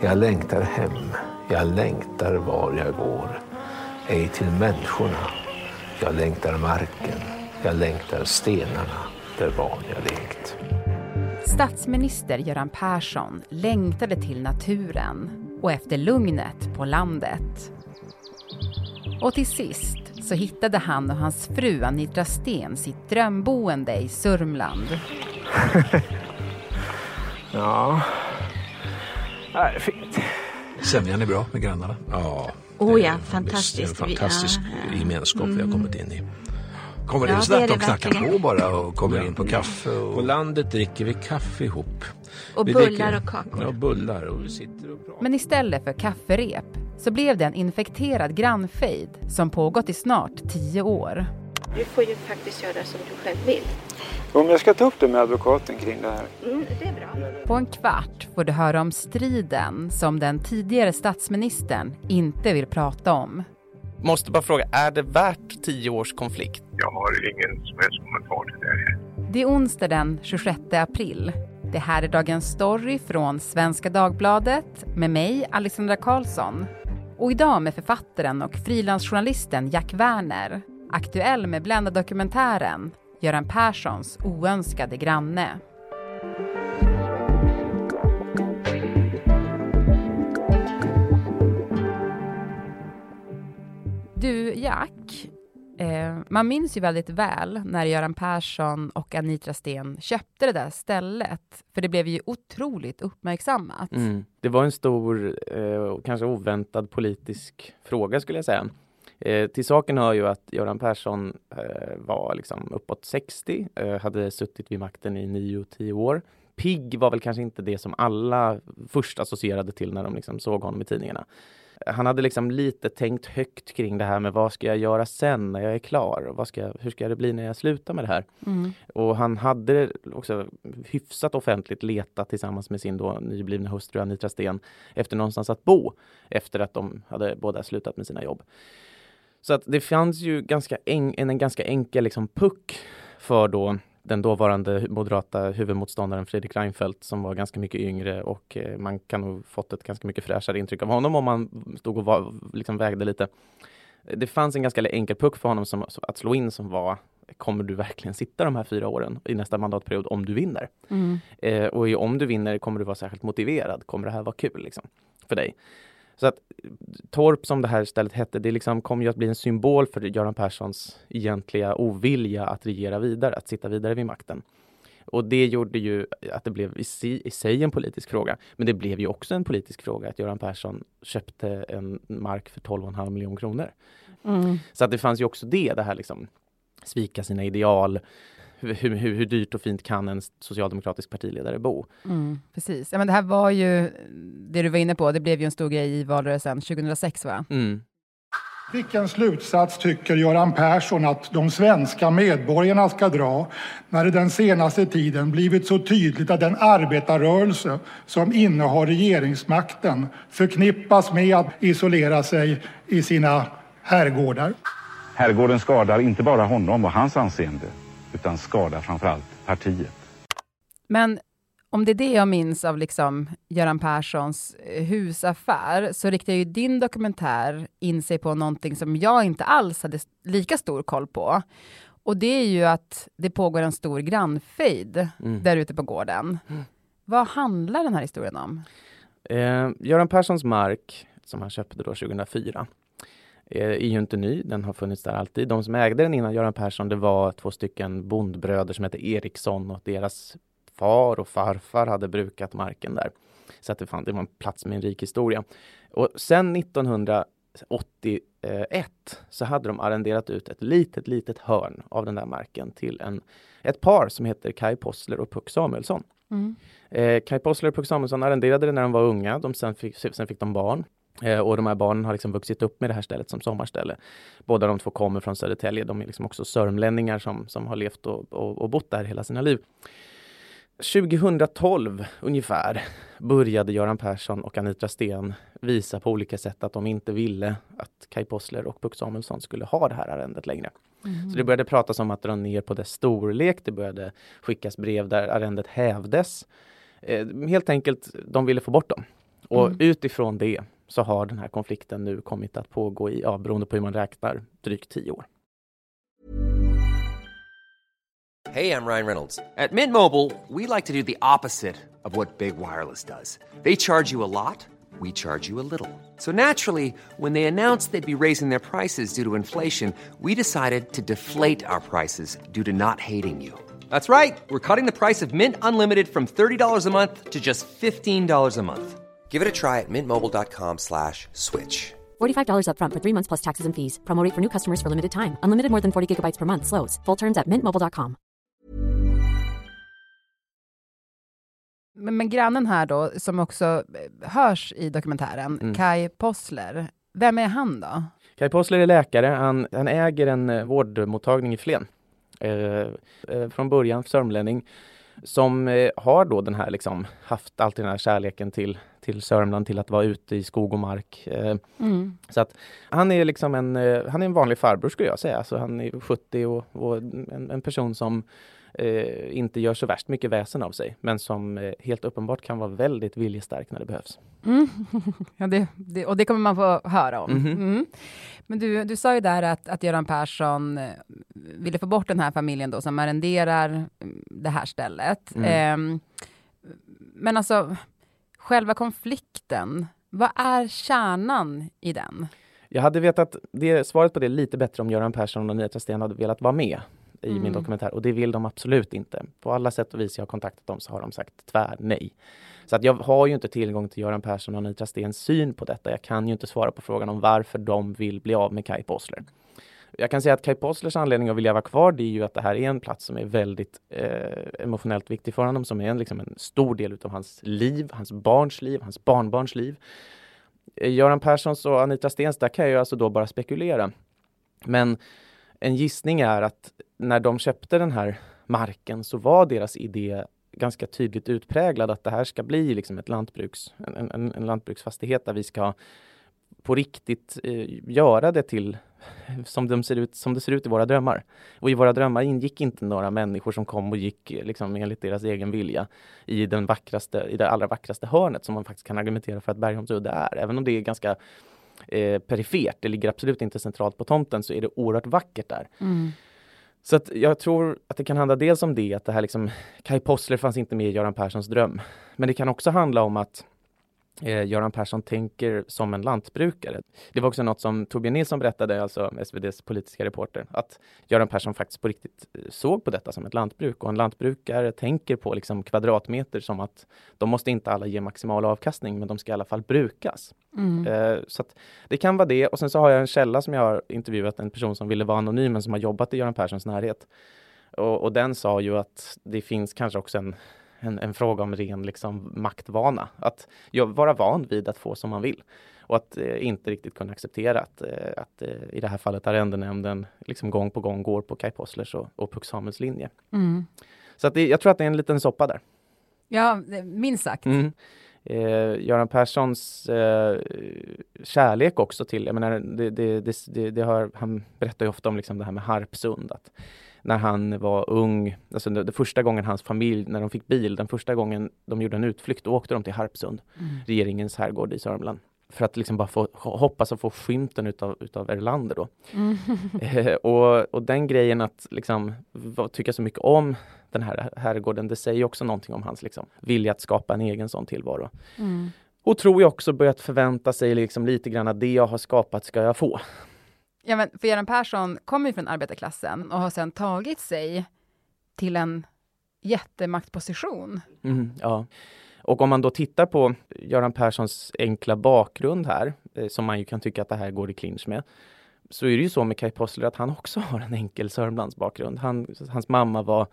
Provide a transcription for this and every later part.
Jag längtar hem, jag längtar var jag går. Ej till människorna, jag längtar marken, jag längtar stenarna där barn jag lekt. Statsminister Göran Persson längtade till naturen och efter lugnet på landet. Och till sist så hittade han och hans fru Anitra Sten sitt drömboende i Sörmland. ja, det är fint. Sämjan är bra med grannarna. Ja. Oh ja, fantastiskt. Det är en fantastisk ja, gemenskap mm. vi har kommit in i. Kommer ja, in snabbt och knackar på bara och kommer in på kaffe. Och... På landet dricker vi kaffe ihop. Och vi bullar dricker... och kakor. Ja, bullar och vi sitter och pratar. Men istället för kafferep så blev det en infekterad grannfejd som pågått i snart tio år. Du får ju faktiskt göra som du själv vill. Om jag ska ta upp det med advokaten kring det här. Mm, det är bra. På en kvart får du höra om striden som den tidigare statsministern inte vill prata om. Måste bara fråga, är det värt tio års konflikt? Jag har ingen som helst kommentar till det. Det är onsdag den 26 april. Det här är Dagens Story från Svenska Dagbladet med mig, Alexandra Karlsson. Och idag med författaren och frilansjournalisten Jack Werner, aktuell med Blenda-dokumentären Göran Perssons oönskade granne. Du, Jack, eh, man minns ju väldigt väl när Göran Persson och Anitra Sten köpte det där stället, för det blev ju otroligt uppmärksammat. Mm. Det var en stor, eh, kanske oväntad politisk fråga skulle jag säga. Eh, till saken hör ju att Göran Persson eh, var liksom uppåt 60, eh, hade suttit vid makten i 9-10 år. Pigg var väl kanske inte det som alla först associerade till när de liksom såg honom i tidningarna. Han hade liksom lite tänkt högt kring det här med vad ska jag göra sen när jag är klar? Vad ska hur ska det bli när jag slutar med det här? Mm. Och han hade också hyfsat offentligt letat tillsammans med sin då nyblivna hustru Anitra Sten efter någonstans att bo efter att de hade båda slutat med sina jobb. Så att det fanns ju ganska en, en ganska enkel liksom puck för då den dåvarande moderata huvudmotståndaren Fredrik Reinfeldt som var ganska mycket yngre och eh, man kan nog fått ett ganska mycket fräschare intryck av honom om man stod och var, liksom vägde lite. Det fanns en ganska enkel puck för honom som, att slå in som var Kommer du verkligen sitta de här fyra åren i nästa mandatperiod om du vinner? Mm. Eh, och om du vinner kommer du vara särskilt motiverad. Kommer det här vara kul liksom, för dig? Så att Torp som det här stället hette, det liksom kom ju att bli en symbol för Göran Perssons egentliga ovilja att regera vidare, att sitta vidare vid makten. Och det gjorde ju att det blev i, si, i sig en politisk fråga. Men det blev ju också en politisk fråga att Göran Persson köpte en mark för 12,5 miljoner kronor. Mm. Så att det fanns ju också det, det här liksom svika sina ideal, hur, hur, hur, dyrt och fint kan en socialdemokratisk partiledare bo? Mm, precis. Ja, men det här var ju, det du var inne på, det blev ju en stor grej i valrörelsen 2006 va? Mm. Vilken slutsats tycker Göran Persson att de svenska medborgarna ska dra när det den senaste tiden blivit så tydligt att den arbetarrörelse som innehar regeringsmakten förknippas med att isolera sig i sina herrgårdar? Herrgården skadar inte bara honom och hans anseende utan skadar framförallt partiet. Men om det är det jag minns av liksom Göran Perssons eh, husaffär, så riktar ju din dokumentär in sig på någonting som jag inte alls hade lika stor koll på. Och det är ju att det pågår en stor grannfejd mm. där ute på gården. Mm. Vad handlar den här historien om? Eh, Göran Perssons mark, som han köpte då 2004, Eh, är ju inte ny, den har funnits där alltid. De som ägde den innan Göran Persson, det var två stycken bondbröder som hette Eriksson och deras far och farfar hade brukat marken där. Så att det, fann, det var en plats med en rik historia. Och sen 1981 så hade de arrenderat ut ett litet, litet hörn av den där marken till en, ett par som heter Kai Possler och Puck Samuelsson. Mm. Eh, Kai Possler och Puck Samuelsson arrenderade det när de var unga. De sen, fick, sen fick de barn. Eh, och de här barnen har liksom vuxit upp med det här stället som sommarställe. Båda de två kommer från Södertälje. De är liksom också sörmlänningar som, som har levt och, och, och bott där hela sina liv. 2012 ungefär började Göran Persson och Anitra Sten visa på olika sätt att de inte ville att Kai Possler och Puck Samuelsson skulle ha det här arrendet längre. Mm. Så det började pratas om att dra ner på dess storlek. Det började skickas brev där arrendet hävdes. Eh, helt enkelt, de ville få bort dem. Och Mm. utifrån det så har den här konflikten nu kommit att pågå i, ja, beroende på hur man räknar, drygt tio år. Hej, jag Ryan Reynolds. På Mint Mobile, we like to do the opposite of what Big Wireless does. They charge you a lot, we charge you a little. So naturally, when they announced they'd be raising their prices due to inflation, we decided to deflate our prices due to not hating you. That's right. We're cutting the price of Mint Unlimited from $30 a month to just $15 a month. Give it a try at mintmobile.com slash switch. $45 upfront for three months plus taxes and fees. Promo rate for new customers for limited time. Unlimited more than 40 gigabytes per month. Slows. Full terms at mintmobile.com. Men, men grannen här då, som också eh, hörs i dokumentären, Mm. Kai Possler, vem är han då? Kai Possler är läkare. Han, han äger en eh, vårdmottagning i Flen. Eh, eh, från början sörmlänning som eh, har då den här liksom haft alltid den här kärleken till, till Sörmland, till att vara ute i skog och mark. Eh, Mm. Så att han är liksom en, eh, han är en vanlig farbror skulle jag säga. Så han är 70 och, och en, en person som inte gör så värst mycket väsen av sig, men som helt uppenbart kan vara väldigt viljestark när det behövs. Mm. ja, det, det, och det kommer man få höra om. Mhm. Mm. Men du, du sa ju där att, att Göran Persson eh, ville få bort den här familjen då som arrenderar mm, det här stället. Mm. Ehm, men alltså, själva konflikten, vad är kärnan i den? Jag hade vetat det, svaret på det lite bättre om Göran Persson och Anita Sten hade velat vara med i Mm. min dokumentär och det vill de absolut inte. På alla sätt och vis jag har kontaktat dem så har de sagt tvär nej. Så att jag har ju inte tillgång till Göran Persson och Anita Stens syn på detta. Jag kan ju inte svara på frågan om varför de vill bli av med Kai Possler. Jag kan säga att Kai Posslers anledning att vilja vara kvar det är ju att det här är en plats som är väldigt eh, emotionellt viktig för honom, som är en, liksom en stor del utav hans liv, hans barns liv, hans barnbarns liv. Eh, Göran Perssons och Anita Stens, där kan jag ju alltså då bara spekulera. Men en gissning är att när de köpte den här marken så var deras idé ganska tydligt utpräglad att det här ska bli liksom ett lantbruks, en, en, en lantbruksfastighet där vi ska på riktigt eh, göra det till som, de ser ut, som det ser ut i våra drömmar. Och i våra drömmar ingick inte några människor som kom och gick eh, liksom, enligt deras egen vilja i, den vackraste, i det allra vackraste hörnet som man faktiskt kan argumentera för att Bergholmsudde är. Även om det är ganska eh, perifert, det ligger absolut inte centralt på tomten, så är det oerhört vackert där. Mm. Så att jag tror att det kan handla dels om det, att det här liksom, Kai Possler fanns inte med i Göran Perssons dröm. Men det kan också handla om att eh, Göran Persson tänker som en lantbrukare. Det var också något som Torbjörn Nilsson berättade, alltså SVDs politiska reporter, att Göran Persson faktiskt på riktigt eh, såg på detta som ett lantbruk och en lantbrukare tänker på liksom kvadratmeter som att de måste inte alla ge maximal avkastning, men de ska i alla fall brukas. Mm. Eh, så det kan vara det. Och sen så har jag en källa som jag har intervjuat, en person som ville vara anonym men som har jobbat i Göran Perssons närhet. Och, och den sa ju att det finns kanske också en, en, en fråga om ren liksom, maktvana. Att jag, vara van vid att få som man vill. Och att eh, inte riktigt kunna acceptera att, eh, att eh, i det här fallet arrendenämnden liksom gång på gång går på Kai Posslers och, och Puck Samuels linje. Mm. Så att det, jag tror att det är en liten soppa där. Ja, minst sagt. Mm. Eh, Göran Perssons eh, kärlek också till, jag menar, det, det, det, det har, han berättar ju ofta om liksom det här med Harpsund, att när han var ung, alltså det första gången hans familj, när de fick bil, den första gången de gjorde en utflykt, då åkte de till Harpsund, Mm. regeringens herrgård i Sörmland, för att liksom bara få hoppas att få skymten utav, utav Erlander då. Mm. Eh, och, och den grejen att liksom tycka så mycket om den här herrgården, det säger också någonting om hans liksom, vilja att skapa en egen sån tillvaro. Mm. Och tror jag också börjat förvänta sig liksom lite grann att det jag har skapat ska jag få. Ja, men för Göran Persson kommer ju från arbetarklassen och har sedan tagit sig till en jättemaktposition. Mm, ja. Och om man då tittar på Göran Perssons enkla bakgrund här, eh, som man ju kan tycka att det här går i clinch med, så är det ju så med Kai Possler att han också har en enkel Sörmlands bakgrund. Han, hans mamma var,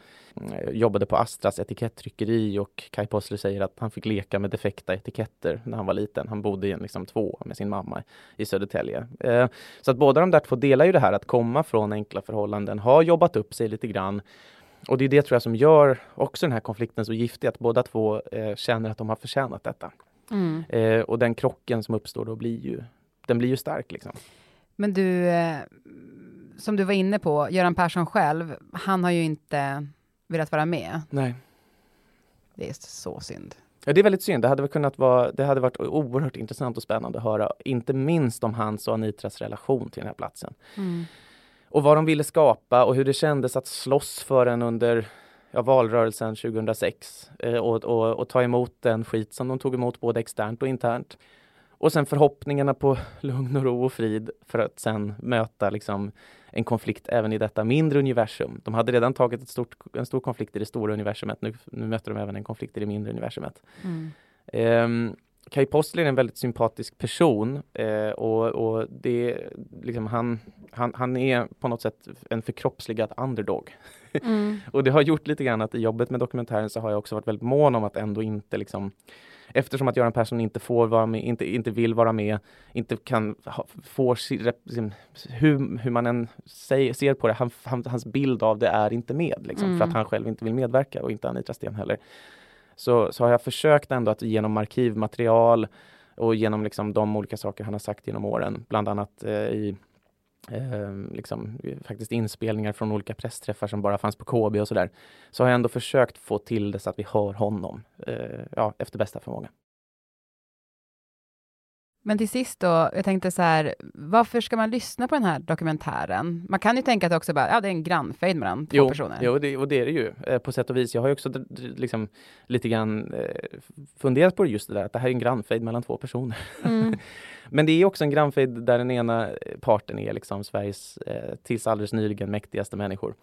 eh, jobbade på Astras etikettryckeri och Kai Possler säger att han fick leka med defekta etiketter när han var liten. Han bodde i en liksom två med sin mamma i Södertälje. Eh, så att båda de där två delar ju det här att komma från enkla förhållanden, har jobbat upp sig lite grann och det är det tror jag som gör också den här konflikten så giftig, att båda två eh, känner att de har förtjänat detta. Mm. Eh, och den krocken som uppstår då blir ju, den blir ju stark liksom. Men du, eh, som du var inne på, Göran Persson själv, han har ju inte velat vara med. Nej. Det är så synd. Ja, det är väldigt synd. Det hade, kunnat vara, det hade varit oerhört intressant och spännande att höra, inte minst om hans och Anitras relation till den här platsen. Mm. Och vad de ville skapa och hur det kändes att slåss för den under ja, valrörelsen 2006 eh, och, och, och, ta emot den skit som de tog emot både externt och internt. Och sen förhoppningarna på lugn och ro och frid för att sen möta liksom, en konflikt även i detta mindre universum. De hade redan tagit ett stort, en stor konflikt i det stora universumet. Nu, nu möter de även en konflikt i det mindre universumet. Mm. Um, Kai Postler är en väldigt sympatisk person eh, och, och det, liksom, han, han, han är på något sätt en förkroppsligad underdog. Mm. och det har gjort lite grann att i jobbet med dokumentären så har jag också varit väldigt mån om att ändå inte liksom Eftersom att Göran Persson inte får vara med, inte, inte vill vara med, inte kan, få liksom, hur, hur man än säger, ser på det, han, han, hans bild av det är inte med, liksom, Mm. för att han själv inte vill medverka och inte Anitra Sten heller. Så, så har jag försökt ändå att genom arkivmaterial och genom liksom de olika saker han har sagt genom åren, bland annat eh, i eh, liksom, faktiskt inspelningar från olika pressträffar som bara fanns på KB och sådär, så har jag ändå försökt få till det så att vi hör honom eh, ja, efter bästa förmåga. Men till sist då, jag tänkte så här, varför ska man lyssna på den här dokumentären? Man kan ju tänka att det också bara, ja det är en grannfejd mellan två jo, personer. Jo, det, och det är det ju eh, på sätt och vis. Jag har ju också liksom, lite grann eh, funderat på just det där, att det här är en grannfejd mellan två personer. Mm. Men det är också en grannfejd där den ena parten är liksom Sveriges eh, tills alldeles nyligen mäktigaste människor.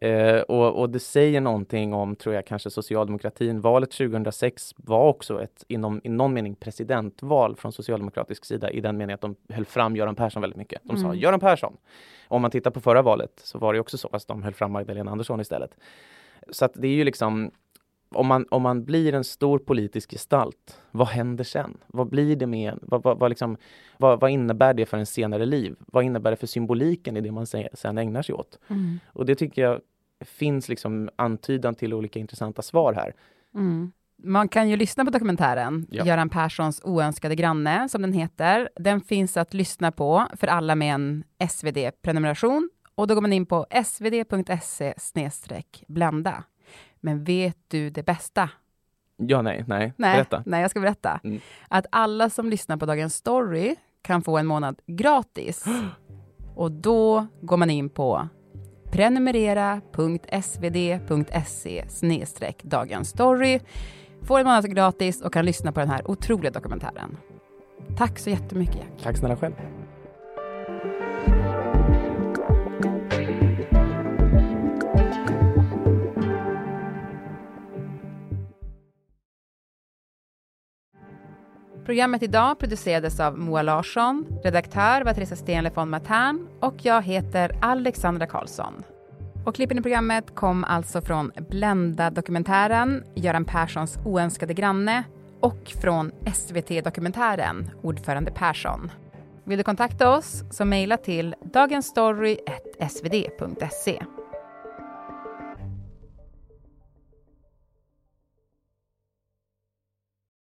Eh, och, och det säger någonting om, tror jag, kanske socialdemokratin. Valet 2006 var också ett, inom, i någon mening, presidentval från socialdemokratisk sida i den meningen att de höll fram Göran Persson väldigt mycket. De sa Mm. Göran Persson. Om man tittar på förra valet så var det också så, fast de höll fram Magdalena Andersson istället. Så att det är ju liksom om man, om man blir en stor politisk gestalt, vad händer sen? Vad blir det med? Vad, vad, vad, liksom, vad, vad innebär det för en senare liv? Vad innebär det för symboliken i det man se- sen ägnar sig åt? Mm. Och det tycker jag finns liksom antydan till olika intressanta svar här. Mm. Man kan ju lyssna på dokumentären Ja. Göran Perssons oönskade granne, som den heter. Den finns att lyssna på för alla med en SvD-prenumeration. Och då går man in på svd.se blända. Men vet du det bästa? Ja, nej, nej, Nej, berätta. nej, jag ska berätta. Mm. Att alla som lyssnar på Dagens Story kan få en månad gratis. Och då går man in på prenumerera.svd.se Dagens Story. Får en månad gratis och kan lyssna på den här otroliga dokumentären. Tack så jättemycket Jack. Tack snälla själv. Programmet idag producerades av Moa Larsson, redaktör var Teresa Stenle von Matern och jag heter Alexandra Karlsson. Och klippen i programmet kom alltså från Blända-dokumentären Göran Perssons oönskade granne och från SVT-dokumentären Ordförande Persson. Vill du kontakta oss så mejla till dagensstory.svd.se.